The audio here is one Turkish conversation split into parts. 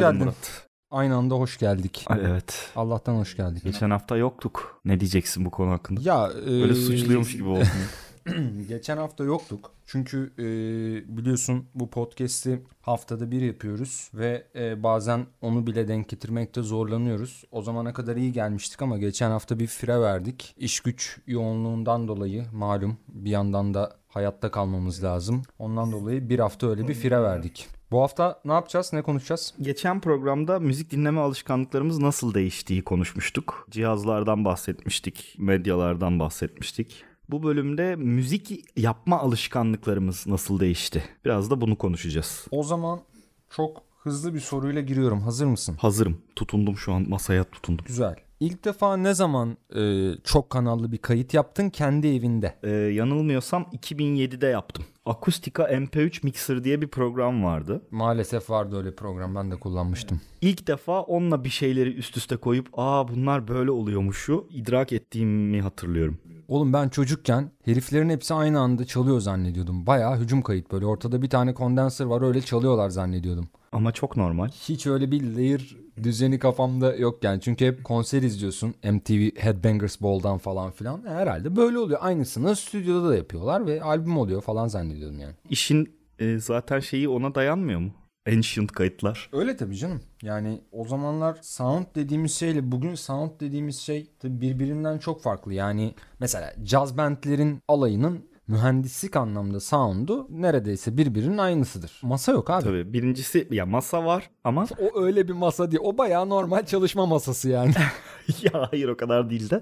geldin. Murat. Aynı anda hoş geldik. Ay, evet. Allah'tan hoş geldik. Geçen hafta yoktuk. Ne diyeceksin bu konu hakkında? Ya e, Böyle suçluyormuş gibi oldun. geçen hafta yoktuk. Çünkü e, biliyorsun bu podcast'i haftada bir yapıyoruz ve e, bazen onu bile denk getirmekte zorlanıyoruz. O zamana kadar iyi gelmiştik ama geçen hafta bir fire verdik. İş güç yoğunluğundan dolayı malum bir yandan da hayatta kalmamız lazım. Ondan dolayı bir hafta öyle bir fire verdik. Bu hafta ne yapacağız? Ne konuşacağız? Geçen programda müzik dinleme alışkanlıklarımız nasıl değiştiği konuşmuştuk. Cihazlardan bahsetmiştik, medyalardan bahsetmiştik. Bu bölümde müzik yapma alışkanlıklarımız nasıl değişti? Biraz da bunu konuşacağız. O zaman çok hızlı bir soruyla giriyorum. Hazır mısın? Hazırım. Tutundum şu an masaya tutundum. Güzel. İlk defa ne zaman e, çok kanallı bir kayıt yaptın kendi evinde? Ee, yanılmıyorsam 2007'de yaptım. Akustika MP3 Mixer diye bir program vardı. Maalesef vardı öyle program ben de kullanmıştım. İlk defa onunla bir şeyleri üst üste koyup aa bunlar böyle oluyormuşu idrak ettiğimi hatırlıyorum. Oğlum ben çocukken heriflerin hepsi aynı anda çalıyor zannediyordum. Bayağı hücum kayıt böyle ortada bir tane kondenser var öyle çalıyorlar zannediyordum. Ama çok normal. Hiç öyle bir layer düzeni kafamda yok yani. Çünkü hep konser izliyorsun. MTV Headbangers Ball'dan falan filan. E, Herhalde böyle oluyor. Aynısını stüdyoda da yapıyorlar ve albüm oluyor falan zannediyordum yani. İşin e, zaten şeyi ona dayanmıyor mu? Ancient kayıtlar. Öyle tabii canım. Yani o zamanlar sound dediğimiz şeyle bugün sound dediğimiz şey tabii birbirinden çok farklı. Yani mesela jazz bandlerin alayının mühendislik anlamda sound'u neredeyse birbirinin aynısıdır. Masa yok abi. Tabii birincisi ya masa var ama O öyle bir masa değil. O bayağı normal çalışma masası yani. ya hayır o kadar değil de.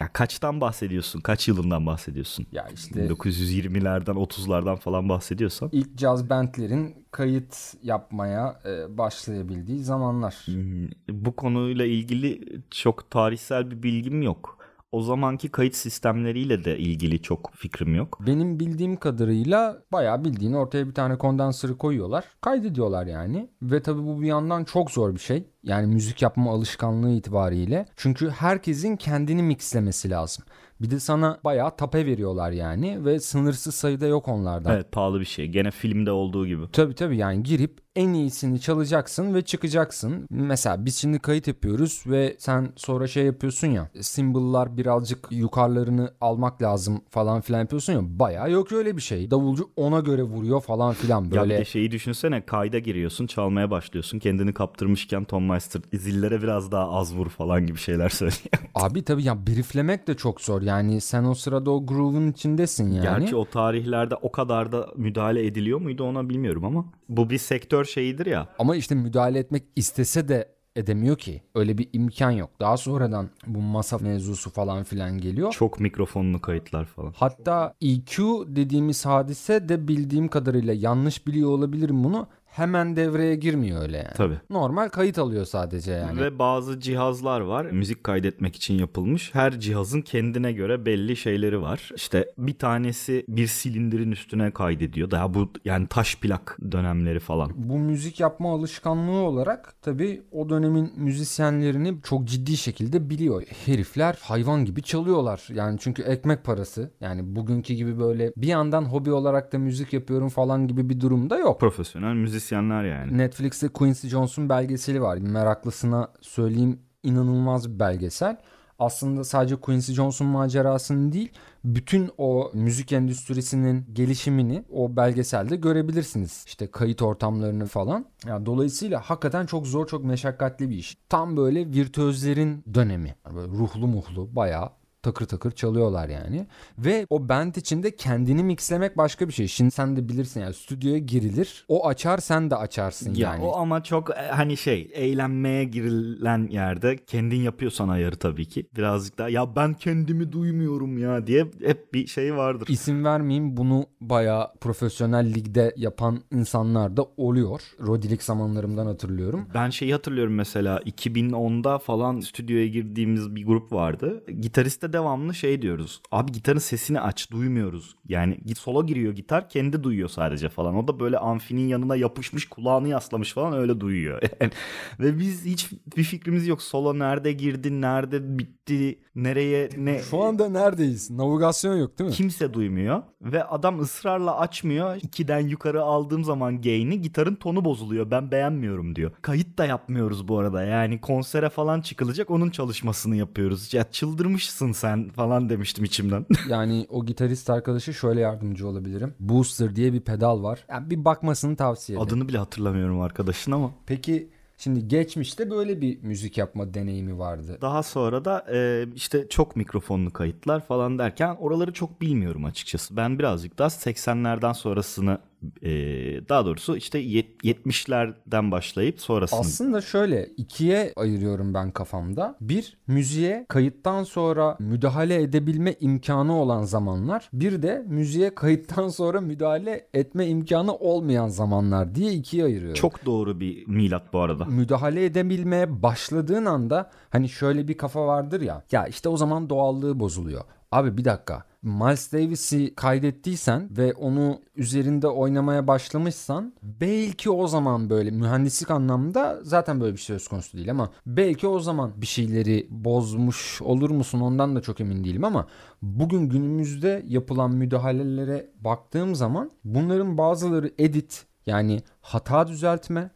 Ya kaçtan bahsediyorsun? Kaç yılından bahsediyorsun? ya işte 1920'lerden 30'lardan falan bahsediyorsan. ilk jazz bandlerin kayıt yapmaya e, başlayabildiği zamanlar. Hmm, Bu konuyla ilgili çok tarihsel bir bilgim yok. O zamanki kayıt sistemleriyle de ilgili çok fikrim yok. Benim bildiğim kadarıyla bayağı bildiğin ortaya bir tane kondansörü koyuyorlar. Kaydediyorlar yani. Ve tabii bu bir yandan çok zor bir şey. Yani müzik yapma alışkanlığı itibariyle. Çünkü herkesin kendini mixlemesi lazım. Bir de sana bayağı tape veriyorlar yani. Ve sınırsız sayıda yok onlardan. Evet pahalı bir şey. Gene filmde olduğu gibi. Tabii tabii yani girip en iyisini çalacaksın ve çıkacaksın. Mesela biz şimdi kayıt yapıyoruz ve sen sonra şey yapıyorsun ya symbol'lar birazcık yukarılarını almak lazım falan filan yapıyorsun ya bayağı yok öyle bir şey. Davulcu ona göre vuruyor falan filan Ya bir böyle. de şeyi düşünsene kayda giriyorsun çalmaya başlıyorsun kendini kaptırmışken Tom Meister zillere biraz daha az vur falan gibi şeyler söylüyor. Abi tabii ya brieflemek de çok zor yani sen o sırada o groove'un içindesin yani. Gerçi o tarihlerde o kadar da müdahale ediliyor muydu ona bilmiyorum ama bu bir sektör şeyidir ya. Ama işte müdahale etmek istese de edemiyor ki. Öyle bir imkan yok. Daha sonradan bu masa mevzusu falan filan geliyor. Çok mikrofonlu kayıtlar falan. Hatta EQ dediğimiz hadise de bildiğim kadarıyla yanlış biliyor olabilirim bunu. Hemen devreye girmiyor öyle yani. Tabii. Normal kayıt alıyor sadece yani. Ve bazı cihazlar var müzik kaydetmek için yapılmış. Her cihazın kendine göre belli şeyleri var. İşte bir tanesi bir silindirin üstüne kaydediyor. Daha bu yani taş plak dönemleri falan. Bu müzik yapma alışkanlığı olarak tabii o dönemin müzisyenlerini çok ciddi şekilde biliyor. Herifler hayvan gibi çalıyorlar. Yani çünkü ekmek parası. Yani bugünkü gibi böyle bir yandan hobi olarak da müzik yapıyorum falan gibi bir durumda yok. Profesyonel müzisyenler yani. Netflix'te Quincy Jones'un belgeseli var. Meraklısına söyleyeyim inanılmaz bir belgesel. Aslında sadece Quincy Jones'un macerasını değil, bütün o müzik endüstrisinin gelişimini o belgeselde görebilirsiniz. İşte kayıt ortamlarını falan. Ya dolayısıyla hakikaten çok zor, çok meşakkatli bir iş. Tam böyle virtüözlerin dönemi. Böyle ruhlu muhlu bayağı takır takır çalıyorlar yani. Ve o band içinde kendini mixlemek başka bir şey. Şimdi sen de bilirsin yani stüdyoya girilir. O açar sen de açarsın Ya yani. o ama çok e, hani şey eğlenmeye girilen yerde kendin yapıyorsan ayarı tabii ki. Birazcık daha ya ben kendimi duymuyorum ya diye hep bir şey vardır. İsim vermeyeyim bunu bayağı profesyonel ligde yapan insanlar da oluyor. Rodilik zamanlarımdan hatırlıyorum. Ben şeyi hatırlıyorum mesela 2010'da falan stüdyoya girdiğimiz bir grup vardı. Gitariste de devamlı şey diyoruz. Abi gitarın sesini aç duymuyoruz. Yani git solo giriyor gitar kendi duyuyor sadece falan. O da böyle amfinin yanına yapışmış kulağını yaslamış falan öyle duyuyor. Yani, ve biz hiç bir fikrimiz yok. Solo nerede girdi, nerede bitti, nereye ne. Şu anda neredeyiz? Navigasyon yok değil mi? Kimse duymuyor ve adam ısrarla açmıyor. İkiden yukarı aldığım zaman gain'i gitarın tonu bozuluyor. Ben beğenmiyorum diyor. Kayıt da yapmıyoruz bu arada. Yani konsere falan çıkılacak onun çalışmasını yapıyoruz. Ya çıldırmışsın sen falan demiştim içimden. yani o gitarist arkadaşı şöyle yardımcı olabilirim. Booster diye bir pedal var. Yani bir bakmasını tavsiye ederim. Adını bile hatırlamıyorum arkadaşın ama. Peki Şimdi geçmişte böyle bir müzik yapma deneyimi vardı. Daha sonra da e, işte çok mikrofonlu kayıtlar falan derken oraları çok bilmiyorum açıkçası. Ben birazcık daha 80'lerden sonrasını e, daha doğrusu işte 70'lerden başlayıp sonrasını. Aslında şöyle ikiye ayırıyorum ben kafamda. Bir müziğe kayıttan sonra müdahale edebilme imkanı olan zamanlar. Bir de müziğe kayıttan sonra müdahale etme imkanı olmayan zamanlar diye ikiye ayırıyorum. Çok doğru bir milat bu arada. Müdahale edebilmeye başladığın anda hani şöyle bir kafa vardır ya. Ya işte o zaman doğallığı bozuluyor. Abi bir dakika Miles Davis'i kaydettiysen ve onu üzerinde oynamaya başlamışsan belki o zaman böyle mühendislik anlamda zaten böyle bir şey söz konusu değil ama belki o zaman bir şeyleri bozmuş olur musun ondan da çok emin değilim ama bugün günümüzde yapılan müdahalelere baktığım zaman bunların bazıları edit yani hata düzeltme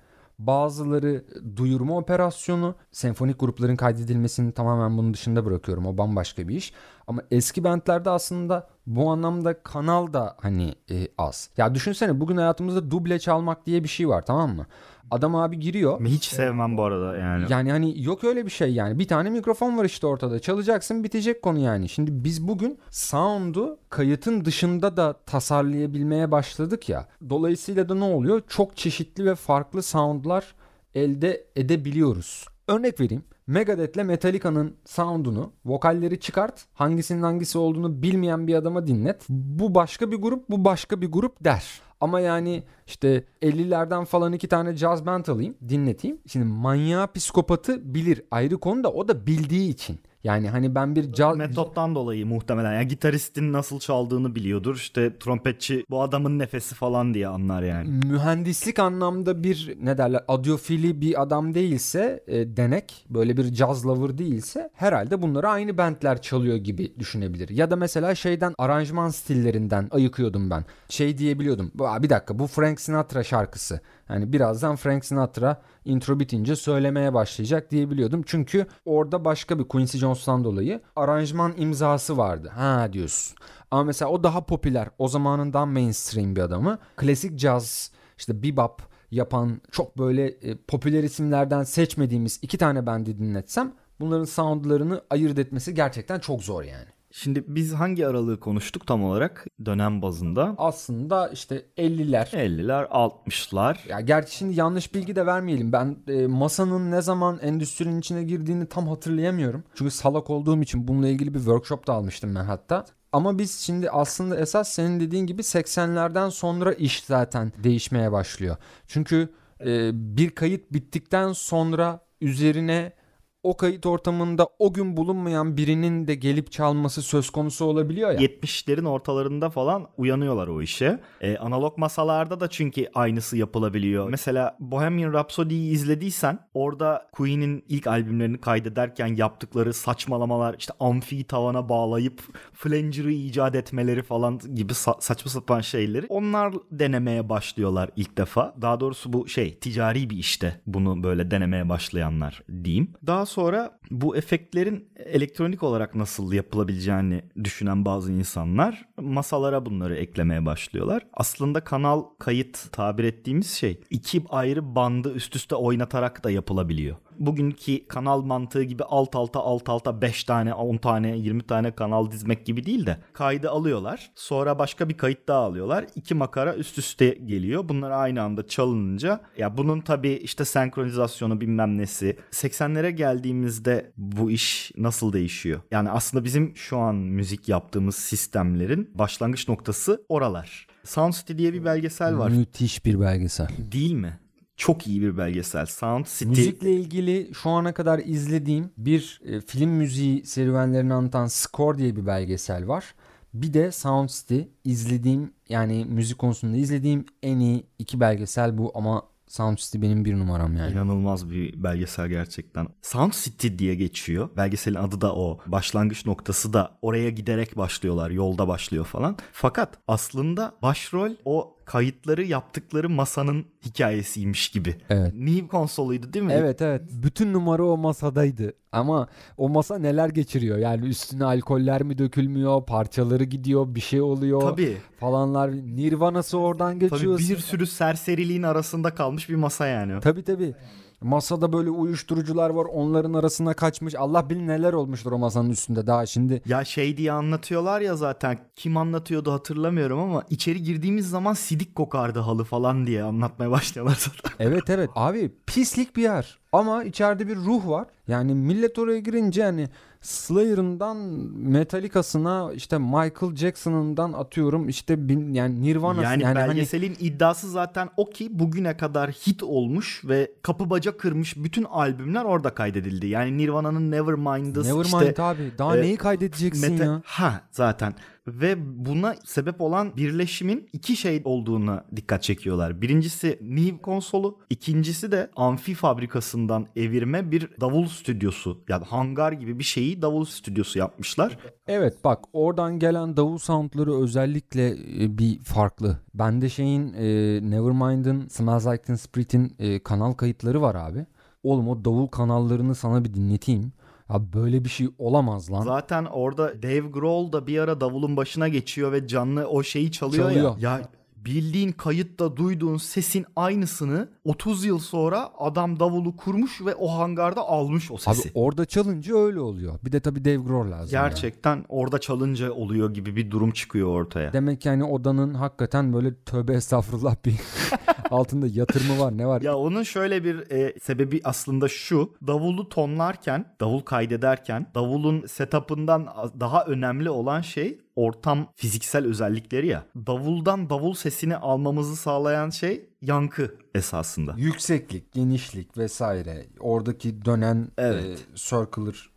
bazıları duyurma operasyonu, senfonik grupların kaydedilmesini tamamen bunun dışında bırakıyorum. O bambaşka bir iş. Ama eski bandlerde aslında bu anlamda kanal da hani e, az. Ya düşünsene bugün hayatımızda duble çalmak diye bir şey var tamam mı? Adam abi giriyor. Hiç sevmem bu arada yani. Yani hani yok öyle bir şey yani. Bir tane mikrofon var işte ortada. Çalacaksın bitecek konu yani. Şimdi biz bugün sound'u kayıtın dışında da tasarlayabilmeye başladık ya. Dolayısıyla da ne oluyor? Çok çeşitli ve farklı sound'lar elde edebiliyoruz. Örnek vereyim. Megadeth'le Metallica'nın sound'unu, vokalleri çıkart, hangisinin hangisi olduğunu bilmeyen bir adama dinlet. Bu başka bir grup, bu başka bir grup der. Ama yani işte 50'lerden falan iki tane jazz band alayım, dinleteyim. Şimdi manyağı psikopatı bilir. Ayrı konu da o da bildiği için. Yani hani ben bir caz... Metottan dolayı muhtemelen. Yani gitaristin nasıl çaldığını biliyordur. İşte trompetçi bu adamın nefesi falan diye anlar yani. Mühendislik anlamda bir ne derler audiyofili bir adam değilse e, denek böyle bir jazz lover değilse herhalde bunları aynı bandler çalıyor gibi düşünebilir. Ya da mesela şeyden aranjman stillerinden ayıkıyordum ben. Şey diyebiliyordum. Bir dakika bu Frank Sinatra şarkısı. Yani birazdan Frank Sinatra intro bitince söylemeye başlayacak diyebiliyordum. Çünkü orada başka bir Quincy Jones'tan dolayı aranjman imzası vardı. Ha diyorsun. Ama mesela o daha popüler. O zamanın daha mainstream bir adamı. Klasik jazz, işte bebop yapan çok böyle e, popüler isimlerden seçmediğimiz iki tane bendi dinletsem bunların soundlarını ayırt etmesi gerçekten çok zor yani. Şimdi biz hangi aralığı konuştuk tam olarak dönem bazında? Aslında işte 50'ler. 50'ler, 60'lar. Ya gerçi şimdi yanlış bilgi de vermeyelim. Ben e, masanın ne zaman endüstrinin içine girdiğini tam hatırlayamıyorum. Çünkü salak olduğum için bununla ilgili bir workshop da almıştım ben hatta. Ama biz şimdi aslında esas senin dediğin gibi 80'lerden sonra iş zaten değişmeye başlıyor. Çünkü e, bir kayıt bittikten sonra üzerine o kayıt ortamında o gün bulunmayan birinin de gelip çalması söz konusu olabiliyor ya. 70'lerin ortalarında falan uyanıyorlar o işe. Ee, analog masalarda da çünkü aynısı yapılabiliyor. Mesela Bohemian Rhapsody'yi izlediysen orada Queen'in ilk albümlerini kaydederken yaptıkları saçmalamalar işte amfiyi tavana bağlayıp flanger'ı icat etmeleri falan gibi sa- saçma sapan şeyleri onlar denemeye başlıyorlar ilk defa. Daha doğrusu bu şey ticari bir işte bunu böyle denemeye başlayanlar diyeyim. Daha sonra bu efektlerin elektronik olarak nasıl yapılabileceğini düşünen bazı insanlar masalara bunları eklemeye başlıyorlar. Aslında kanal kayıt tabir ettiğimiz şey iki ayrı bandı üst üste oynatarak da yapılabiliyor bugünkü kanal mantığı gibi alt alta alt alta 5 tane 10 tane 20 tane kanal dizmek gibi değil de kaydı alıyorlar. Sonra başka bir kayıt daha alıyorlar. İki makara üst üste geliyor. Bunlar aynı anda çalınınca ya bunun tabii işte senkronizasyonu bilmem nesi. 80'lere geldiğimizde bu iş nasıl değişiyor? Yani aslında bizim şu an müzik yaptığımız sistemlerin başlangıç noktası oralar. Sound City diye bir belgesel var. Müthiş bir belgesel. Değil mi? Çok iyi bir belgesel. Sound City. Müzikle ilgili şu ana kadar izlediğim bir e, film müziği serüvenlerini anlatan Score diye bir belgesel var. Bir de Sound City izlediğim yani müzik konusunda izlediğim en iyi iki belgesel bu ama Sound City benim bir numaram yani. İnanılmaz bir belgesel gerçekten. Sound City diye geçiyor. Belgeselin adı da o. Başlangıç noktası da oraya giderek başlıyorlar. Yolda başlıyor falan. Fakat aslında başrol o kayıtları yaptıkları masanın hikayesiymiş gibi. Evet. Neve konsoluydu değil mi? Evet evet. Bütün numara o masadaydı. Ama o masa neler geçiriyor? Yani üstüne alkoller mi dökülmüyor? Parçaları gidiyor, bir şey oluyor Tabii. falanlar. Nirvana'sı oradan geçiyor. Tabii bir sürü serseriliğin arasında kalmış bir masa yani. Tabii tabii. Masada böyle uyuşturucular var. Onların arasına kaçmış. Allah bilir neler olmuştur o masanın üstünde daha şimdi. Ya şey diye anlatıyorlar ya zaten kim anlatıyordu hatırlamıyorum ama içeri girdiğimiz zaman sidik kokardı halı falan diye anlatmaya başlıyorlar zaten. Evet evet. Abi pislik bir yer. Ama içeride bir ruh var. Yani millet oraya girince hani Slayer'ından Metallica'sına işte Michael Jackson'ından atıyorum işte bin, yani Nirvana'sı Yani, yani, hani belgeselin iddiası zaten o ki bugüne kadar hit olmuş ve kapı baca kırmış bütün albümler orada kaydedildi. Yani Nirvana'nın Nevermind'ı Nevermind işte abi. Daha e, neyi kaydedeceksin Meta- ya? Ha zaten. Ve buna sebep olan birleşimin iki şey olduğuna dikkat çekiyorlar. Birincisi Neve konsolu, ikincisi de amfi fabrikasından evirme bir davul stüdyosu. Yani hangar gibi bir şeyi davul stüdyosu yapmışlar. Evet bak oradan gelen davul soundları özellikle e, bir farklı. Bende şeyin e, Nevermind'ın Smells Like Teen Spirit'in e, kanal kayıtları var abi. Oğlum o davul kanallarını sana bir dinleteyim. Ya böyle bir şey olamaz lan. Zaten orada Dave Grohl da bir ara davulun başına geçiyor ve canlı o şeyi çalıyor, Çalıyor. ya. Ya bildiğin kayıtta duyduğun sesin aynısını 30 yıl sonra adam davulu kurmuş ve o hangarda almış o sesi. Abi orada çalınca öyle oluyor. Bir de tabii Dave Grohl lazım. Gerçekten orada çalınca oluyor gibi bir durum çıkıyor ortaya. Demek yani odanın hakikaten böyle tövbe estağfurullah bir altında yatırımı var ne var? Ya onun şöyle bir e, sebebi aslında şu. Davulu tonlarken, davul kaydederken davulun setup'ından daha önemli olan şey ortam fiziksel özellikleri ya. Davuldan davul sesini almamızı sağlayan şey yankı esasında. Yükseklik, genişlik vesaire. Oradaki dönen Evet. e, circular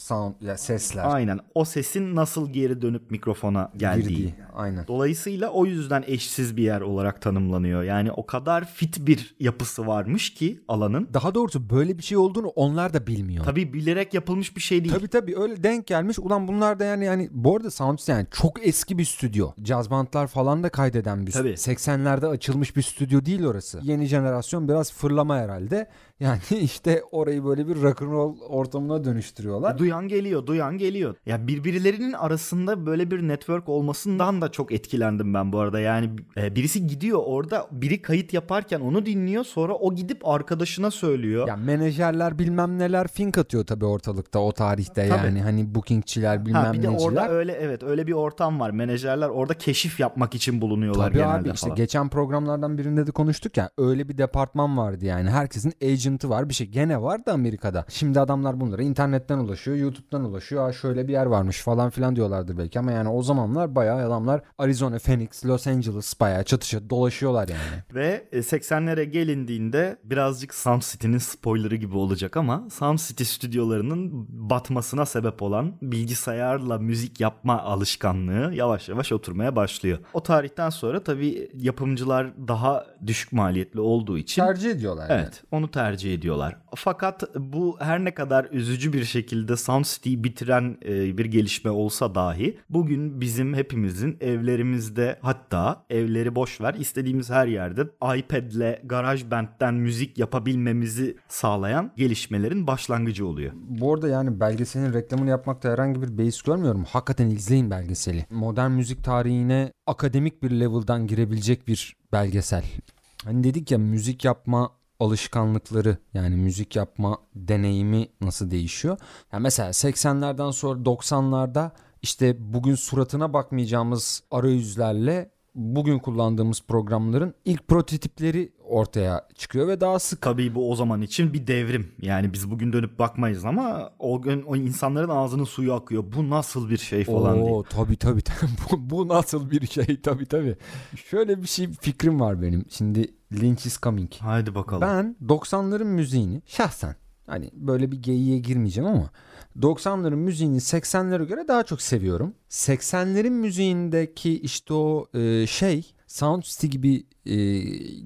sound ya sesler. Aynen. O sesin nasıl geri dönüp mikrofona geldiği. girdiği. Aynen. Dolayısıyla o yüzden eşsiz bir yer olarak tanımlanıyor. Yani o kadar fit bir yapısı varmış ki alanın. Daha doğrusu böyle bir şey olduğunu onlar da bilmiyor. Tabii bilerek yapılmış bir şey değil. Tabii tabii öyle denk gelmiş. Ulan bunlar da yani yani bu arada Sound yani çok eski bir stüdyo. Caz bandlar falan da kaydeden bir Tabii. 80'lerde açılmış bir stüdyo değil orası. Yeni jenerasyon biraz fırlama herhalde. Yani işte orayı böyle bir rock and roll ortamına dönüştürüyorlar. Duyan geliyor, duyan geliyor. Ya birbirlerinin arasında böyle bir network olmasından da çok etkilendim ben bu arada. Yani e, birisi gidiyor orada, biri kayıt yaparken onu dinliyor, sonra o gidip arkadaşına söylüyor. Ya menajerler bilmem neler fink atıyor tabii ortalıkta o tarihte Tabii. yani hani bookingçiler bilmem Ha bir de neciler. orada öyle evet öyle bir ortam var. Menajerler orada keşif yapmak için bulunuyorlar Tabii genelde abi işte falan. geçen programlardan birinde de konuştuk ya öyle bir departman vardı yani herkesin agent'ı var bir şey gene var da Amerika'da. Şimdi adamlar bunlara internetten ulaşıyor YouTube'dan ulaşıyor ha şöyle bir yer varmış falan filan diyorlardır belki ama yani o zamanlar bayağı adamlar Arizona, Phoenix, Los Angeles bayağı çatışa dolaşıyorlar yani. Ve e, 80'lere gelindiğinde birazcık Sound City'nin spoilerı gibi olacak ama Sound City stüdyolarının batmasına sebep olan bilgisayarla müzik yapma alışkanlığı yavaş yavaş oturmaya başlıyor. O tarihten sonra tabii yapımcılar daha düşük maliyetli olduğu için Tercih ediyorlar yani. Evet, onu tercih ediyorlar. Fakat bu her ne kadar üzücü bir şekilde Sound City'yi bitiren e, bir gelişme olsa dahi bugün bizim hepimizin evlerimizde hatta evleri boş ver istediğimiz her yerde iPad'le GarageBand'den müzik yapabilmemizi sağlayan gelişmelerin başlangıcı oluyor. Bu arada yani belgeselin reklamını yapmakta herhangi bir beis görmüyorum. Hakikaten izleyin belgeseli. Modern müzik tarihine akademik bir level'dan girebilecek bir belgesel. Hani dedik ya müzik yapma alışkanlıkları yani müzik yapma deneyimi nasıl değişiyor? Yani mesela 80'lerden sonra 90'larda işte bugün suratına bakmayacağımız arayüzlerle bugün kullandığımız programların ilk prototipleri ortaya çıkıyor ve daha sık. Tabii bu o zaman için bir devrim. Yani biz bugün dönüp bakmayız ama o gün o insanların ağzının suyu akıyor. Bu nasıl bir şey falan diye. Oo, tabii tabii. bu, bu nasıl bir şey tabii tabii. Şöyle bir şey fikrim var benim. Şimdi Lynch is coming. Haydi bakalım. Ben 90'ların müziğini şahsen hani böyle bir geyiğe girmeyeceğim ama 90'ların müziğini 80'lere göre daha çok seviyorum. 80'lerin müziğindeki işte o e, şey Sound City gibi e,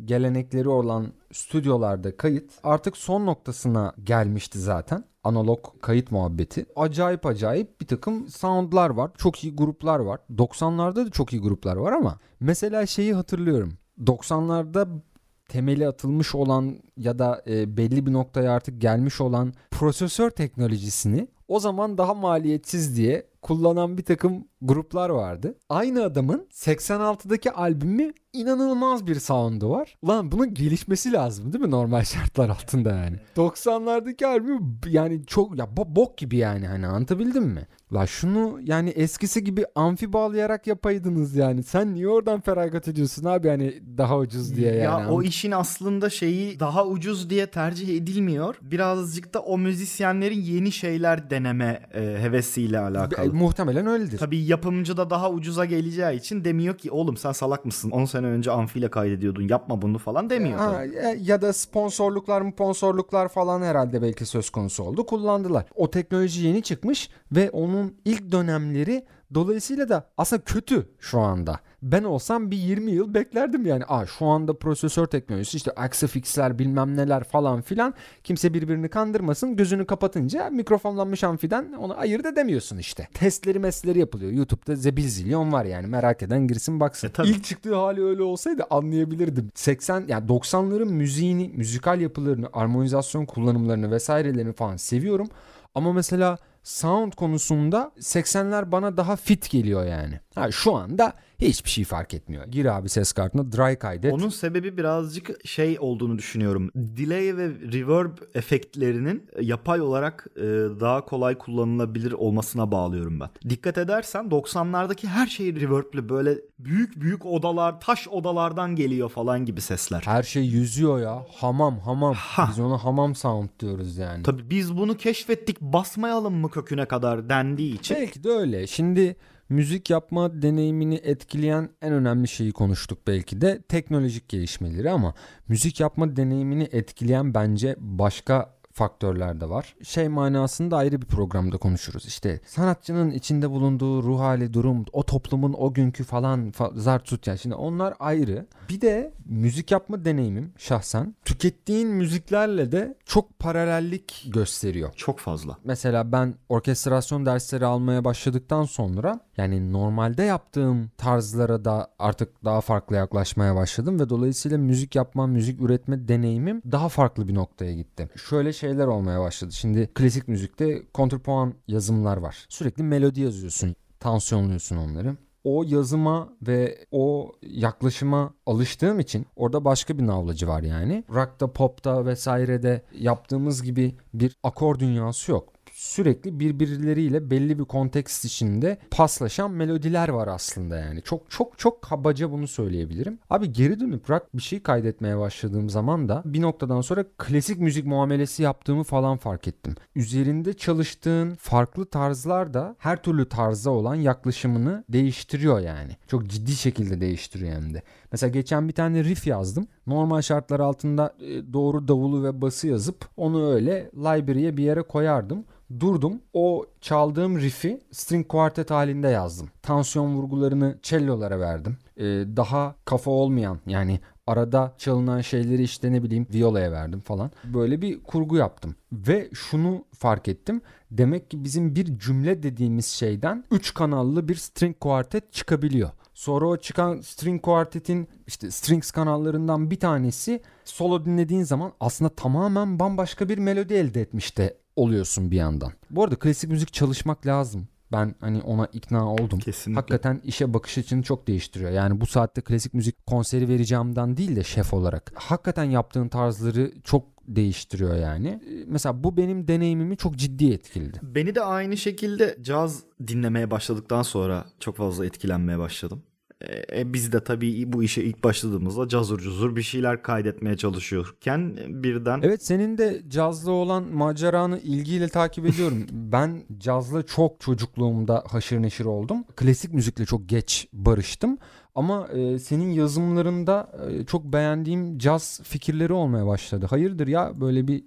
gelenekleri olan stüdyolarda kayıt artık son noktasına gelmişti zaten. Analog kayıt muhabbeti. Acayip acayip bir takım soundlar var. Çok iyi gruplar var. 90'larda da çok iyi gruplar var ama mesela şeyi hatırlıyorum. 90'larda temeli atılmış olan ya da e, belli bir noktaya artık gelmiş olan prosesör teknolojisini o zaman daha maliyetsiz diye kullanan bir takım gruplar vardı. Aynı adamın 86'daki albümü inanılmaz bir sound'u var. Ulan bunun gelişmesi lazım değil mi normal şartlar altında yani. 90'lardaki albüm yani çok ya bo- bok gibi yani hani anlatabildim mi? La şunu yani eskisi gibi amfi bağlayarak yapaydınız yani. Sen niye oradan feragat ediyorsun abi hani daha ucuz diye yani. Ya o işin aslında şeyi daha ucuz diye tercih edilmiyor. Birazcık da o müzisyenlerin yeni şeyler deneme e, hevesiyle alakalı. E, muhtemelen öyledir. Tabii yapımcı da daha ucuza geleceği için demiyor ki oğlum sen salak mısın? 10 sene önce amfiyle kaydediyordun yapma bunu falan demiyor. Ha, e, ya da sponsorluklar mı sponsorluklar falan herhalde belki söz konusu oldu. Kullandılar. O teknoloji yeni çıkmış ve onun ilk dönemleri dolayısıyla da aslında kötü şu anda. Ben olsam bir 20 yıl beklerdim yani. Aa şu anda prosesör teknolojisi işte Axifix'ler bilmem neler falan filan. Kimse birbirini kandırmasın. Gözünü kapatınca mikrofonlanmış amfiden onu ayırt edemiyorsun işte. Testleri mesleri yapılıyor. YouTube'da zebil zilyon var yani. Merak eden girsin baksın. E, tabii. İlk çıktığı hali öyle olsaydı anlayabilirdim. 80 yani 90'ların müziğini, müzikal yapılarını, armonizasyon kullanımlarını vesairelerini falan seviyorum. Ama mesela sound konusunda 80'ler bana daha fit geliyor yani. Ha şu anda hiçbir şey fark etmiyor. Gir abi ses kartına dry kaydet. Onun sebebi birazcık şey olduğunu düşünüyorum. Delay ve reverb efektlerinin yapay olarak e, daha kolay kullanılabilir olmasına bağlıyorum ben. Dikkat edersen 90'lardaki her şey reverb'lü böyle büyük büyük odalar, taş odalardan geliyor falan gibi sesler. Her şey yüzüyor ya. Hamam hamam. Ha. Biz ona hamam sound diyoruz yani. Tabii biz bunu keşfettik basmayalım mı köküne kadar dendiği için. Belki de öyle. Şimdi müzik yapma deneyimini etkileyen en önemli şeyi konuştuk belki de teknolojik gelişmeleri ama müzik yapma deneyimini etkileyen bence başka faktörler de var. Şey manasında ayrı bir programda konuşuruz. İşte sanatçının içinde bulunduğu ruh hali, durum, o toplumun o günkü falan fa- zart tut yani. Şimdi onlar ayrı. Bir de müzik yapma deneyimim şahsen tükettiğin müziklerle de çok paralellik gösteriyor. Çok fazla. Mesela ben orkestrasyon dersleri almaya başladıktan sonra yani normalde yaptığım tarzlara da artık daha farklı yaklaşmaya başladım ve dolayısıyla müzik yapma, müzik üretme deneyimim daha farklı bir noktaya gitti. Şöyle şeyler olmaya başladı. Şimdi klasik müzikte kontrpuan yazımlar var. Sürekli melodi yazıyorsun, tansiyonluyorsun onları o yazıma ve o yaklaşıma alıştığım için orada başka bir navlacı var yani. Rock'ta, pop'ta vesairede yaptığımız gibi bir akor dünyası yok sürekli birbirleriyle belli bir kontekst içinde paslaşan melodiler var aslında yani. Çok çok çok kabaca bunu söyleyebilirim. Abi geri dönüp rock bir şey kaydetmeye başladığım zaman da bir noktadan sonra klasik müzik muamelesi yaptığımı falan fark ettim. Üzerinde çalıştığın farklı tarzlar da her türlü tarza olan yaklaşımını değiştiriyor yani. Çok ciddi şekilde değiştiriyor hem de. Mesela geçen bir tane riff yazdım. Normal şartlar altında e, doğru davulu ve bası yazıp onu öyle library'e bir yere koyardım durdum. O çaldığım riff'i string quartet halinde yazdım. Tansiyon vurgularını cello'lara verdim. Ee, daha kafa olmayan yani arada çalınan şeyleri işte ne bileyim viola'ya verdim falan. Böyle bir kurgu yaptım. Ve şunu fark ettim. Demek ki bizim bir cümle dediğimiz şeyden 3 kanallı bir string quartet çıkabiliyor. Sonra o çıkan string quartet'in işte strings kanallarından bir tanesi solo dinlediğin zaman aslında tamamen bambaşka bir melodi elde etmişti oluyorsun bir yandan. Bu arada klasik müzik çalışmak lazım. Ben hani ona ikna oldum. Kesinlikle. Hakikaten işe bakış açını çok değiştiriyor. Yani bu saatte klasik müzik konseri vereceğimden değil de şef olarak. Hakikaten yaptığın tarzları çok değiştiriyor yani. Ee, Mesela bu benim deneyimimi çok ciddi etkiledi. Beni de aynı şekilde caz dinlemeye başladıktan sonra çok fazla etkilenmeye başladım. E, e, biz de tabii bu işe ilk başladığımızda cazur cuzur bir şeyler kaydetmeye çalışıyorken birden... Evet senin de cazla olan maceranı ilgiyle takip ediyorum. ben cazla çok çocukluğumda haşır neşir oldum. Klasik müzikle çok geç barıştım. Ama e, senin yazımlarında e, çok beğendiğim caz fikirleri olmaya başladı. Hayırdır ya böyle bir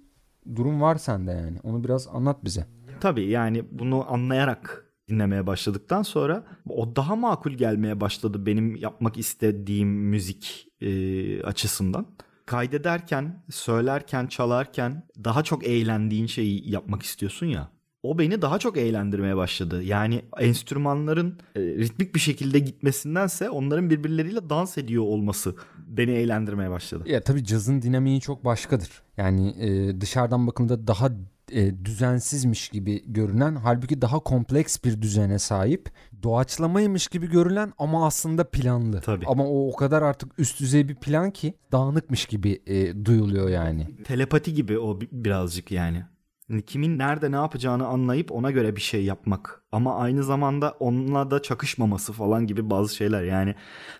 durum var sende yani. Onu biraz anlat bize. Tabii yani bunu anlayarak dinlemeye başladıktan sonra o daha makul gelmeye başladı benim yapmak istediğim müzik e, açısından. Kaydederken, söylerken, çalarken daha çok eğlendiğin şeyi yapmak istiyorsun ya. O beni daha çok eğlendirmeye başladı. Yani enstrümanların e, ritmik bir şekilde gitmesindense onların birbirleriyle dans ediyor olması beni eğlendirmeye başladı. Ya tabii cazın dinamiği çok başkadır. Yani e, dışarıdan bakıldığında daha e, düzensizmiş gibi görünen halbuki daha kompleks bir düzene sahip doğaçlamaymış gibi görülen ama aslında planlı. Tabii. Ama o o kadar artık üst düzey bir plan ki dağınıkmış gibi e, duyuluyor yani. Telepati gibi o birazcık yani. Hani kimin nerede ne yapacağını anlayıp ona göre bir şey yapmak. Ama aynı zamanda onunla da çakışmaması falan gibi bazı şeyler. Yani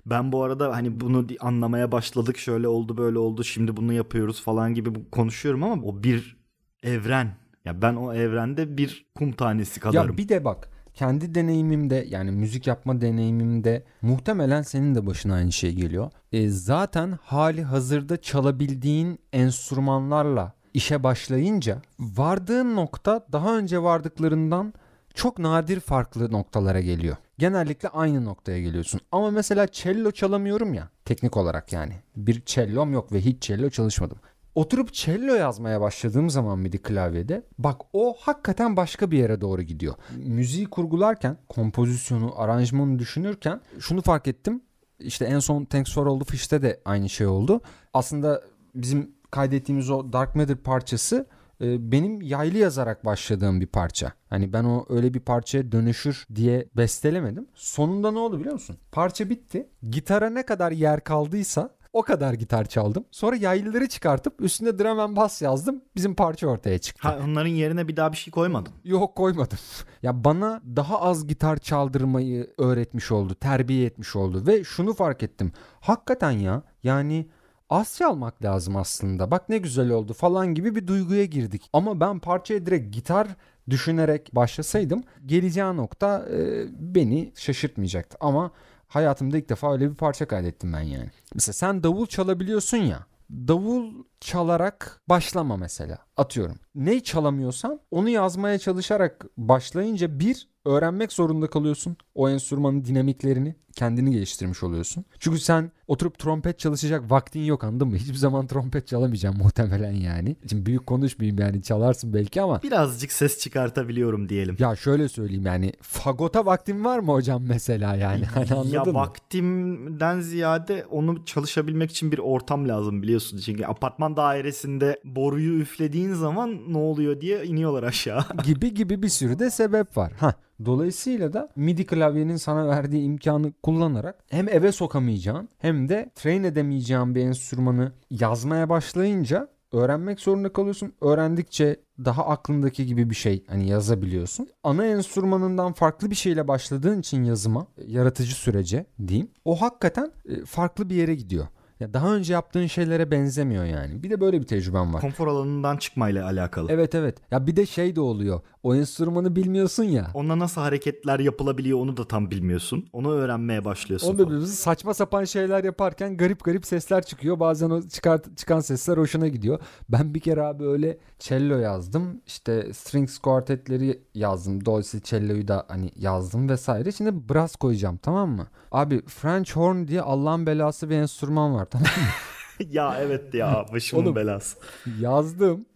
ben bu arada hani bunu anlamaya başladık şöyle oldu böyle oldu şimdi bunu yapıyoruz falan gibi konuşuyorum ama o bir evren. Ya ben o evrende bir kum tanesi kadarım. Ya bir de bak kendi deneyimimde yani müzik yapma deneyimimde muhtemelen senin de başına aynı şey geliyor. E, zaten hali hazırda çalabildiğin enstrümanlarla işe başlayınca vardığın nokta daha önce vardıklarından çok nadir farklı noktalara geliyor. Genellikle aynı noktaya geliyorsun. Ama mesela cello çalamıyorum ya teknik olarak yani. Bir cellom yok ve hiç cello çalışmadım. Oturup cello yazmaya başladığım zaman MIDI klavyede bak o hakikaten başka bir yere doğru gidiyor. Müziği kurgularken, kompozisyonu, aranjmanı düşünürken şunu fark ettim. İşte en son Thanks for All Fish'te de aynı şey oldu. Aslında bizim kaydettiğimiz o Dark Matter parçası e, benim yaylı yazarak başladığım bir parça. Hani ben o öyle bir parçaya dönüşür diye bestelemedim. Sonunda ne oldu biliyor musun? Parça bitti. Gitara ne kadar yer kaldıysa o kadar gitar çaldım. Sonra yaylıları çıkartıp üstüne drum and bass yazdım. Bizim parça ortaya çıktı. Ha, onların yerine bir daha bir şey koymadın. Yok koymadım. ya bana daha az gitar çaldırmayı öğretmiş oldu, terbiye etmiş oldu ve şunu fark ettim. Hakikaten ya yani az çalmak lazım aslında. Bak ne güzel oldu falan gibi bir duyguya girdik. Ama ben parçaya direkt gitar düşünerek başlasaydım geleceği nokta e, beni şaşırtmayacaktı. Ama hayatımda ilk defa öyle bir parça kaydettim ben yani. Mesela sen davul çalabiliyorsun ya. Davul çalarak başlama mesela atıyorum. Ne çalamıyorsan onu yazmaya çalışarak başlayınca bir öğrenmek zorunda kalıyorsun. O enstrümanın dinamiklerini kendini geliştirmiş oluyorsun. Çünkü sen oturup trompet çalışacak vaktin yok anladın mı? Hiçbir zaman trompet çalamayacağım muhtemelen yani. Şimdi büyük konuşmayayım yani çalarsın belki ama. Birazcık ses çıkartabiliyorum diyelim. Ya şöyle söyleyeyim yani fagota vaktin var mı hocam mesela yani? Hani anladın ya mı? vaktimden ziyade onu çalışabilmek için bir ortam lazım biliyorsun. Çünkü apartman dairesinde boruyu üflediğin zaman ne oluyor diye iniyorlar aşağı. gibi gibi bir sürü de sebep var. Ha Dolayısıyla da MIDI klavyenin sana verdiği imkanı kullanarak hem eve sokamayacağın hem de train edemeyeceğin bir enstrümanı yazmaya başlayınca öğrenmek zorunda kalıyorsun. Öğrendikçe daha aklındaki gibi bir şey hani yazabiliyorsun. Ana enstrümanından farklı bir şeyle başladığın için yazıma, yaratıcı sürece diyeyim. O hakikaten e, farklı bir yere gidiyor. Ya daha önce yaptığın şeylere benzemiyor yani. Bir de böyle bir tecrübem var. Konfor alanından çıkmayla alakalı. Evet evet. Ya bir de şey de oluyor. O enstrümanı bilmiyorsun ya. Onunla nasıl hareketler yapılabiliyor onu da tam bilmiyorsun. Onu öğrenmeye başlıyorsun. Onu biliyorsun. Saçma sapan şeyler yaparken garip garip sesler çıkıyor. Bazen o çıkart, çıkan sesler hoşuna gidiyor. Ben bir kere abi öyle cello yazdım. İşte strings quartetleri yazdım. Dolayısıyla cello'yu da hani yazdım vesaire. Şimdi brass koyacağım tamam mı? Abi French horn diye Allah'ın belası bir enstrüman var tamam mı? ya evet ya başımın Oğlum, belası. Yazdım.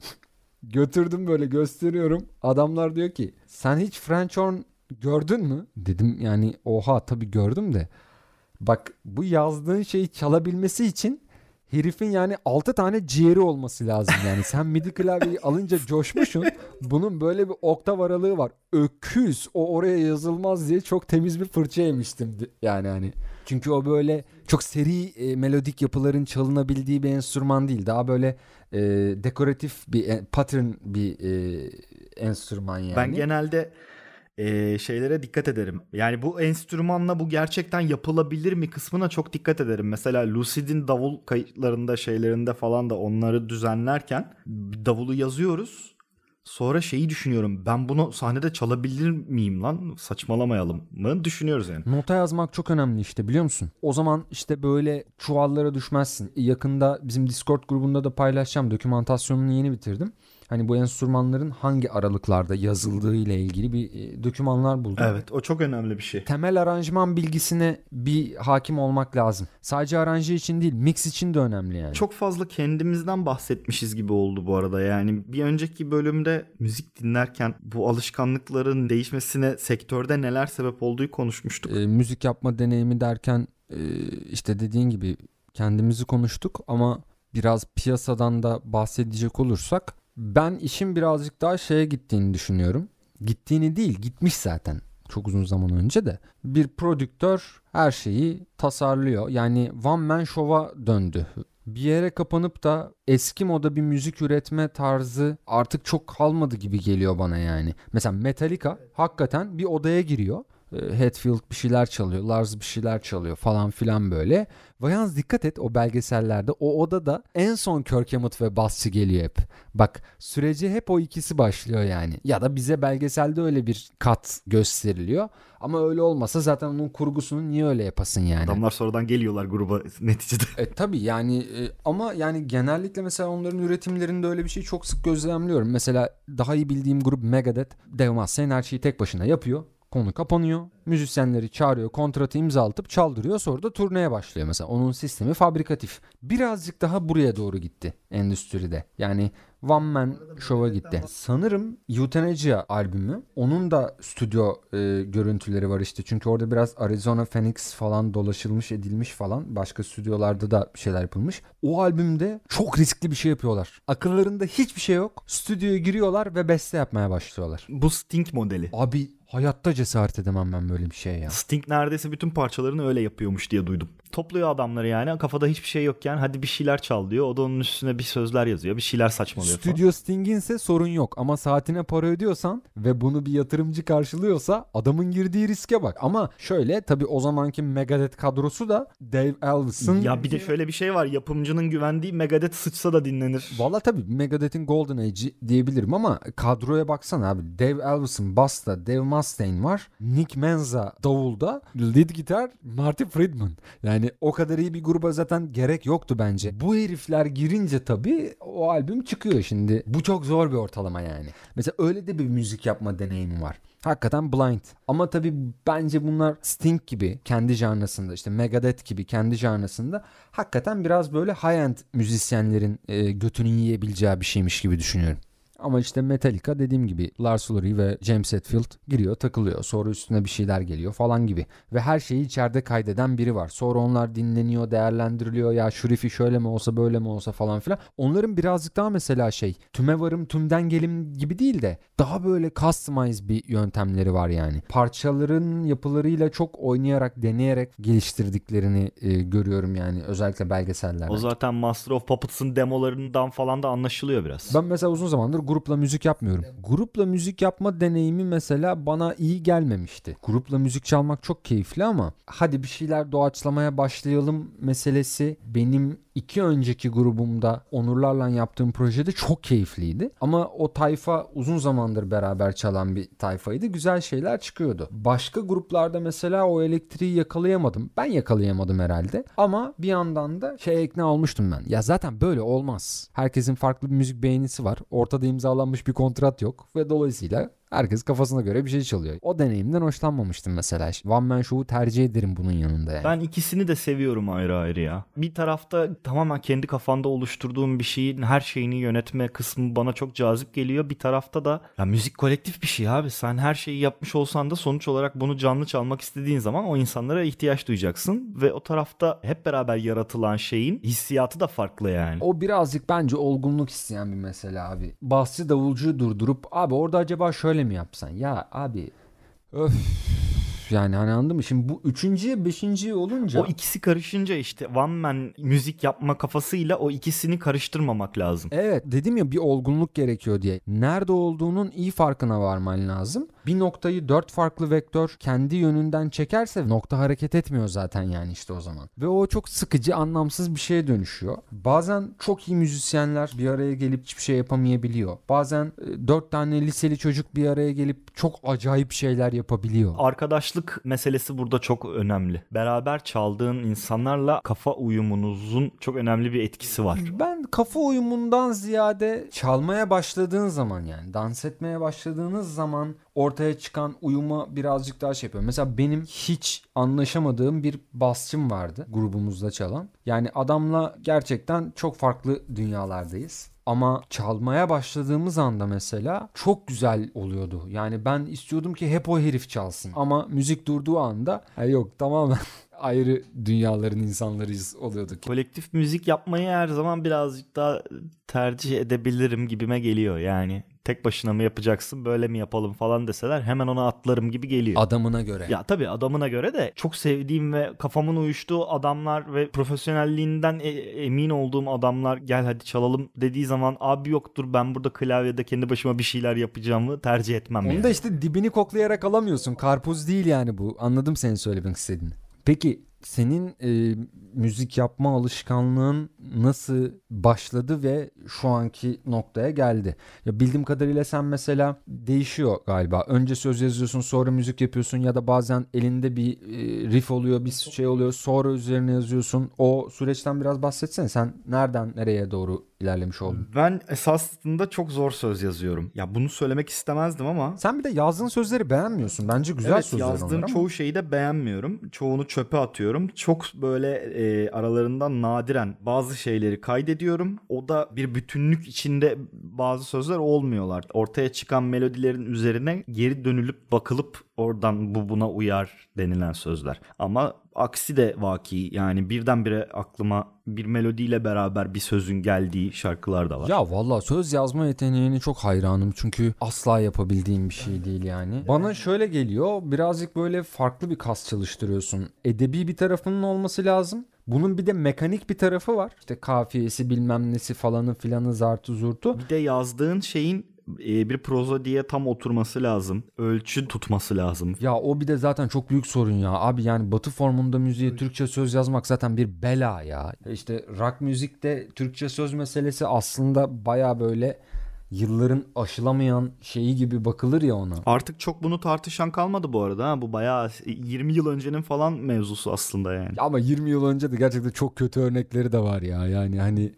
Götürdüm böyle gösteriyorum. Adamlar diyor ki sen hiç French horn gördün mü? Dedim yani oha tabii gördüm de. Bak bu yazdığın şeyi çalabilmesi için herifin yani 6 tane ciğeri olması lazım yani. Sen midi klavyeyi alınca coşmuşsun. Bunun böyle bir oktav aralığı var. Öküz o oraya yazılmaz diye çok temiz bir fırça yemiştim yani hani. Çünkü o böyle çok seri e, melodik yapıların çalınabildiği bir enstrüman değil. Daha böyle e, dekoratif bir e, pattern bir e, enstrüman yani. Ben genelde e, şeylere dikkat ederim. Yani bu enstrümanla bu gerçekten yapılabilir mi kısmına çok dikkat ederim. Mesela Lucid'in davul kayıtlarında şeylerinde falan da onları düzenlerken davulu yazıyoruz. Sonra şeyi düşünüyorum. Ben bunu sahnede çalabilir miyim lan? Saçmalamayalım mı? Düşünüyoruz yani. Nota yazmak çok önemli işte biliyor musun? O zaman işte böyle çuvallara düşmezsin. Yakında bizim Discord grubunda da paylaşacağım. Dokümantasyonunu yeni bitirdim. Hani bu enstrümanların hangi aralıklarda yazıldığı ile ilgili bir e, dokümanlar buldum. Evet o çok önemli bir şey. Temel aranjman bilgisine bir hakim olmak lazım. Sadece aranje için değil mix için de önemli yani. Çok fazla kendimizden bahsetmişiz gibi oldu bu arada. Yani bir önceki bölümde müzik dinlerken bu alışkanlıkların değişmesine sektörde neler sebep olduğu konuşmuştuk. E, müzik yapma deneyimi derken e, işte dediğin gibi kendimizi konuştuk ama biraz piyasadan da bahsedecek olursak ben işin birazcık daha şeye gittiğini düşünüyorum. Gittiğini değil gitmiş zaten çok uzun zaman önce de. Bir prodüktör her şeyi tasarlıyor. Yani one man show'a döndü. Bir yere kapanıp da eski moda bir müzik üretme tarzı artık çok kalmadı gibi geliyor bana yani. Mesela Metallica hakikaten bir odaya giriyor. Hetfield bir şeyler çalıyor, Lars bir şeyler çalıyor falan filan böyle. Ve yalnız dikkat et o belgesellerde o odada en son Kirk Hammett ve basçı geliyor hep. Bak süreci hep o ikisi başlıyor yani. Ya da bize belgeselde öyle bir kat gösteriliyor. Ama öyle olmasa zaten onun kurgusunu niye öyle yapasın yani? Adamlar sonradan geliyorlar gruba neticede. E tabi yani e, ama yani genellikle mesela onların üretimlerinde öyle bir şey çok sık gözlemliyorum. Mesela daha iyi bildiğim grup Megadeth, Dave Mustaine her şeyi tek başına yapıyor. Konu kapanıyor. Müzisyenleri çağırıyor, kontratı imzalatıp çaldırıyor. Sonra da turneye başlıyor mesela. Onun sistemi fabrikatif. Birazcık daha buraya doğru gitti endüstride. Yani One Man Show'a gitti. Sanırım Euthanasia albümü. Onun da stüdyo e, görüntüleri var işte. Çünkü orada biraz Arizona Phoenix falan dolaşılmış edilmiş falan. Başka stüdyolarda da bir şeyler yapılmış. O albümde çok riskli bir şey yapıyorlar. Akıllarında hiçbir şey yok. Stüdyoya giriyorlar ve beste yapmaya başlıyorlar. Bu Sting modeli. Abi hayatta cesaret edemem ben böyle bir şeye ya. Sting neredeyse bütün parçalarını öyle yapıyormuş diye duydum. Topluyor adamları yani kafada hiçbir şey yokken hadi bir şeyler çal diyor. O da onun üstüne bir sözler yazıyor. Bir şeyler saçmalıyor falan. Stüdyo Sting'inse sorun yok ama saatine para ödüyorsan ve bunu bir yatırımcı karşılıyorsa adamın girdiği riske bak. Ama şöyle tabii o zamanki Megadeth kadrosu da Dave Elvis'ın... Ya bir de şöyle bir şey var. Yapımcının güvendiği Megadeth sıçsa da dinlenir. Valla tabii Megadeth'in Golden Age'i diyebilirim ama kadroya baksana abi. Dave Elvis'in basta, Dave Mustaine var. Nick Menza davulda, lead gitar Marty Friedman. Yani o kadar iyi bir gruba zaten gerek yoktu bence. Bu herifler girince tabii o albüm çıkıyor şimdi. Bu çok zor bir ortalama yani. Mesela öyle de bir müzik yapma deneyimi var. Hakikaten blind. Ama tabii bence bunlar Sting gibi kendi janrasında işte Megadeth gibi kendi janrasında hakikaten biraz böyle high-end müzisyenlerin e, götünü yiyebileceği bir şeymiş gibi düşünüyorum. Ama işte Metallica dediğim gibi Lars Ulrich ve James Hetfield giriyor takılıyor. Sonra üstüne bir şeyler geliyor falan gibi. Ve her şeyi içeride kaydeden biri var. Sonra onlar dinleniyor, değerlendiriliyor. Ya şu riff'i şöyle mi olsa böyle mi olsa falan filan. Onların birazcık daha mesela şey tüme varım tümden gelim gibi değil de daha böyle customize bir yöntemleri var yani. Parçaların yapılarıyla çok oynayarak, deneyerek geliştirdiklerini e, görüyorum yani özellikle belgesellerde. O zaten Master of Puppets'ın demolarından falan da anlaşılıyor biraz. Ben mesela uzun zamandır grupla müzik yapmıyorum. Grupla müzik yapma deneyimi mesela bana iyi gelmemişti. Grupla müzik çalmak çok keyifli ama hadi bir şeyler doğaçlamaya başlayalım meselesi benim iki önceki grubumda Onurlarla yaptığım projede çok keyifliydi. Ama o tayfa uzun zamandır beraber çalan bir tayfaydı. Güzel şeyler çıkıyordu. Başka gruplarda mesela o elektriği yakalayamadım. Ben yakalayamadım herhalde. Ama bir yandan da şey ikna olmuştum ben. Ya zaten böyle olmaz. Herkesin farklı bir müzik beğenisi var. Ortada imzalanmış bir kontrat yok. Ve dolayısıyla Herkes kafasına göre bir şey çalıyor. O deneyimden hoşlanmamıştım mesela. One Man Show'u tercih ederim bunun yanında yani. Ben ikisini de seviyorum ayrı ayrı ya. Bir tarafta tamamen kendi kafanda oluşturduğum bir şeyin her şeyini yönetme kısmı bana çok cazip geliyor. Bir tarafta da ya müzik kolektif bir şey abi. Sen her şeyi yapmış olsan da sonuç olarak bunu canlı çalmak istediğin zaman o insanlara ihtiyaç duyacaksın. Ve o tarafta hep beraber yaratılan şeyin hissiyatı da farklı yani. O birazcık bence olgunluk isteyen bir mesele abi. Basçı davulcuyu durdurup abi orada acaba şöyle mi yapsan? Ya abi öf yani hani anladın mı? Şimdi bu üçüncüye beşinciye olunca... O ikisi karışınca işte one man müzik yapma kafasıyla o ikisini karıştırmamak lazım. Evet dedim ya bir olgunluk gerekiyor diye. Nerede olduğunun iyi farkına varman lazım. Bir noktayı dört farklı vektör kendi yönünden çekerse nokta hareket etmiyor zaten yani işte o zaman. Ve o çok sıkıcı, anlamsız bir şeye dönüşüyor. Bazen çok iyi müzisyenler bir araya gelip hiçbir şey yapamayabiliyor. Bazen e, dört tane liseli çocuk bir araya gelip çok acayip şeyler yapabiliyor. Arkadaşlık meselesi burada çok önemli. Beraber çaldığın insanlarla kafa uyumunuzun çok önemli bir etkisi var. Ben kafa uyumundan ziyade çalmaya başladığın zaman yani dans etmeye başladığınız zaman ortaya çıkan uyuma birazcık daha şey yapıyor. Mesela benim hiç anlaşamadığım bir basçım vardı grubumuzda çalan. Yani adamla gerçekten çok farklı dünyalardayız. Ama çalmaya başladığımız anda mesela çok güzel oluyordu. Yani ben istiyordum ki hep o herif çalsın. Ama müzik durduğu anda yok tamamen ayrı dünyaların insanlarıyız oluyorduk. Kolektif müzik yapmayı her zaman birazcık daha tercih edebilirim gibime geliyor yani. Tek başına mı yapacaksın böyle mi yapalım falan deseler hemen ona atlarım gibi geliyor. Adamına göre. Ya tabii adamına göre de çok sevdiğim ve kafamın uyuştuğu adamlar ve profesyonelliğinden e- emin olduğum adamlar gel hadi çalalım dediği zaman abi yoktur ben burada klavyede kendi başıma bir şeyler yapacağımı tercih etmem. Onu yani. da işte dibini koklayarak alamıyorsun. Karpuz değil yani bu. Anladım senin söylemek istediğini. Peki senin e, müzik yapma alışkanlığın nasıl başladı ve şu anki noktaya geldi? Ya bildiğim kadarıyla sen mesela değişiyor galiba. Önce söz yazıyorsun, sonra müzik yapıyorsun ya da bazen elinde bir e, riff oluyor, bir şey oluyor, sonra üzerine yazıyorsun. O süreçten biraz bahsetsene. Sen nereden nereye doğru ilerlemiş oldun? Ben esasında çok zor söz yazıyorum. Ya bunu söylemek istemezdim ama Sen bir de yazdığın sözleri beğenmiyorsun. Bence güzel evet, sözler yazdığım onlar ama. çoğu şeyi de beğenmiyorum. Çoğunu çöpe atıyorum. Çok böyle e, aralarından nadiren bazı şeyleri kaydediyorum. O da bir bütünlük içinde bazı sözler olmuyorlar. Ortaya çıkan melodilerin üzerine geri dönülüp bakılıp oradan bu buna uyar denilen sözler. Ama aksi de vaki yani birdenbire aklıma bir melodiyle beraber bir sözün geldiği şarkılar da var. Ya valla söz yazma yeteneğine çok hayranım çünkü asla yapabildiğim bir şey değil yani. Bana şöyle geliyor birazcık böyle farklı bir kas çalıştırıyorsun. Edebi bir tarafının olması lazım. Bunun bir de mekanik bir tarafı var. İşte kafiyesi bilmem nesi falanı filanı zartı zurtu. Bir de yazdığın şeyin e, bir prozodiye tam oturması lazım. Ölçü tutması lazım. Ya o bir de zaten çok büyük sorun ya. Abi yani batı formunda müziğe Türkçe söz yazmak zaten bir bela ya. İşte rock müzikte Türkçe söz meselesi aslında baya böyle yılların aşılamayan şeyi gibi bakılır ya ona. Artık çok bunu tartışan kalmadı bu arada. Ha. Bu bayağı 20 yıl öncenin falan mevzusu aslında yani. Ama 20 yıl önce de gerçekten çok kötü örnekleri de var ya. Yani hani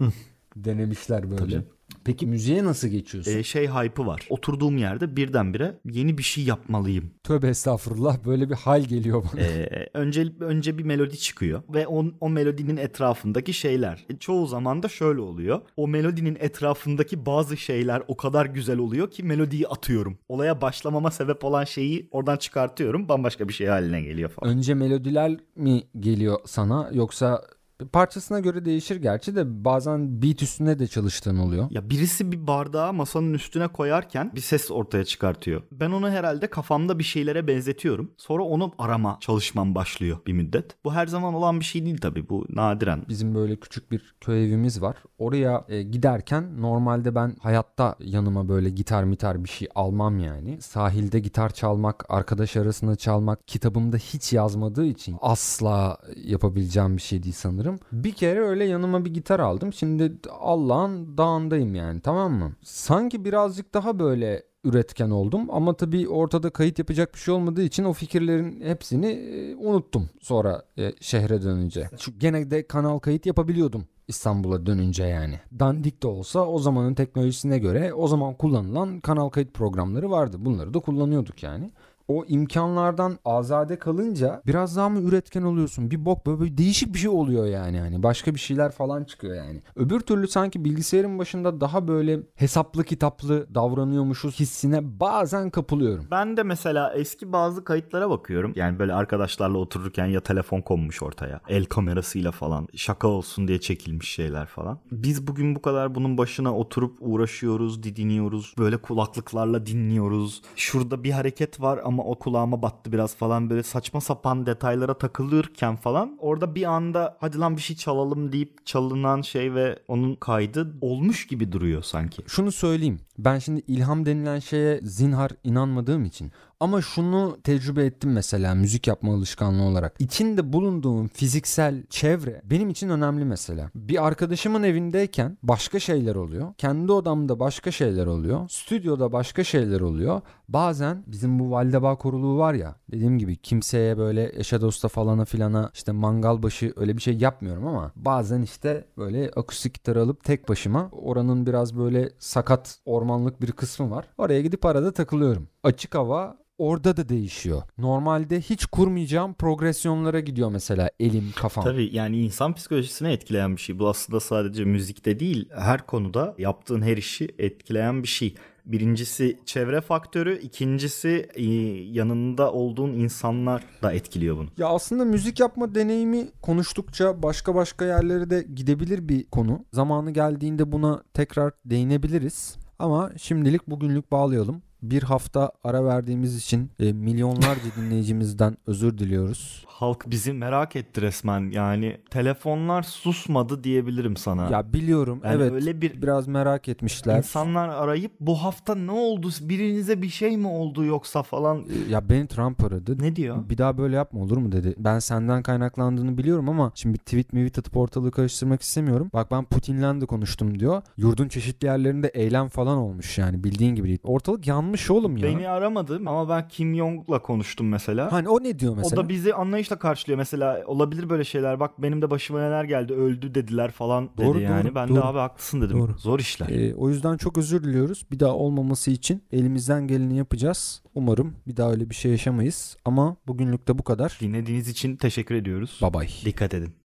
denemişler böyle. Tabii. Peki müziğe nasıl geçiyorsun? E, şey hype'ı var. Oturduğum yerde birdenbire yeni bir şey yapmalıyım. Tövbe estağfurullah böyle bir hal geliyor bana. E, önce önce bir melodi çıkıyor ve o, o melodinin etrafındaki şeyler. E, çoğu zaman da şöyle oluyor. O melodinin etrafındaki bazı şeyler o kadar güzel oluyor ki melodiyi atıyorum. Olaya başlamama sebep olan şeyi oradan çıkartıyorum. Bambaşka bir şey haline geliyor falan. Önce melodiler mi geliyor sana yoksa parçasına göre değişir gerçi de bazen beat üstünde de çalıştığın oluyor. Ya birisi bir bardağı masanın üstüne koyarken bir ses ortaya çıkartıyor. Ben onu herhalde kafamda bir şeylere benzetiyorum. Sonra onu arama çalışmam başlıyor bir müddet. Bu her zaman olan bir şey değil tabii. Bu nadiren. Bizim böyle küçük bir köy evimiz var. Oraya e, giderken normalde ben hayatta yanıma böyle gitar mitar bir şey almam yani. Sahilde gitar çalmak, arkadaş arasında çalmak kitabımda hiç yazmadığı için asla yapabileceğim bir şey değil sanırım. Bir kere öyle yanıma bir gitar aldım. Şimdi Allah'ın dağındayım yani tamam mı? Sanki birazcık daha böyle üretken oldum ama tabii ortada kayıt yapacak bir şey olmadığı için o fikirlerin hepsini e, unuttum sonra e, şehre dönünce. Çünkü gene de kanal kayıt yapabiliyordum İstanbul'a dönünce yani. Dandik de olsa o zamanın teknolojisine göre o zaman kullanılan kanal kayıt programları vardı. Bunları da kullanıyorduk yani o imkanlardan azade kalınca biraz daha mı üretken oluyorsun? Bir bok böyle, böyle değişik bir şey oluyor yani hani başka bir şeyler falan çıkıyor yani. Öbür türlü sanki bilgisayarın başında daha böyle hesaplı kitaplı davranıyormuşuz hissine bazen kapılıyorum. Ben de mesela eski bazı kayıtlara bakıyorum. Yani böyle arkadaşlarla otururken ya telefon konmuş ortaya. El kamerasıyla falan. Şaka olsun diye çekilmiş şeyler falan. Biz bugün bu kadar bunun başına oturup uğraşıyoruz, didiniyoruz. Böyle kulaklıklarla dinliyoruz. Şurada bir hareket var ama o kulağıma battı biraz falan. Böyle saçma sapan detaylara takılırken falan. Orada bir anda hadi lan bir şey çalalım deyip çalınan şey ve onun kaydı olmuş gibi duruyor sanki. Şunu söyleyeyim. Ben şimdi ilham denilen şeye zinhar inanmadığım için ama şunu tecrübe ettim mesela müzik yapma alışkanlığı olarak. İçinde bulunduğum fiziksel çevre benim için önemli mesela. Bir arkadaşımın evindeyken başka şeyler oluyor. Kendi odamda başka şeyler oluyor. Stüdyoda başka şeyler oluyor. Bazen bizim bu Valdebağ koruluğu var ya dediğim gibi kimseye böyle eşe dosta falana filana işte mangal başı öyle bir şey yapmıyorum ama bazen işte böyle akustik gitar alıp tek başıma oranın biraz böyle sakat ormanlık bir kısmı var. Oraya gidip arada takılıyorum. Açık hava orada da değişiyor. Normalde hiç kurmayacağım progresyonlara gidiyor mesela elim, kafam. Tabii yani insan psikolojisine etkileyen bir şey. Bu aslında sadece müzikte değil, her konuda yaptığın her işi etkileyen bir şey. Birincisi çevre faktörü, ikincisi e, yanında olduğun insanlar da etkiliyor bunu. Ya aslında müzik yapma deneyimi konuştukça başka başka yerlere de gidebilir bir konu. Zamanı geldiğinde buna tekrar değinebiliriz. Ama şimdilik bugünlük bağlayalım. Bir hafta ara verdiğimiz için e, milyonlarca dinleyicimizden özür diliyoruz. Halk bizi merak etti resmen. Yani telefonlar susmadı diyebilirim sana. Ya biliyorum Yani evet öyle bir biraz merak etmişler. insanlar arayıp bu hafta ne oldu? Birinize bir şey mi oldu yoksa falan E, Ya beni Trump aradı. ne diyor? Bir daha böyle yapma olur mu dedi. Ben senden kaynaklandığını biliyorum ama şimdi tweet mivit atıp ortalığı karıştırmak istemiyorum. Bak ben Putin'le de konuştum diyor. Yurdun çeşitli yerlerinde eylem falan olmuş yani bildiğin gibi değil. Ortalık yanmış oğlum ya. Beni aramadı ama ben Kim Jong'la konuştum mesela. Hani o ne diyor mesela? O da bizi anlayışla karşılıyor. Mesela olabilir böyle şeyler. Bak benim de başıma neler geldi. Öldü dediler falan dedi Doğru, yani. doğru, ben doğru. de abi haklısın dedim. Doğru. Zor işler. Ee, o yüzden çok özür diliyoruz. Bir daha olmaması için elimizden geleni yapacağız. Umarım bir daha öyle bir şey yaşamayız. Ama bugünlük de bu kadar. Dinlediğiniz için teşekkür ediyoruz. Bye bye. Dikkat edin.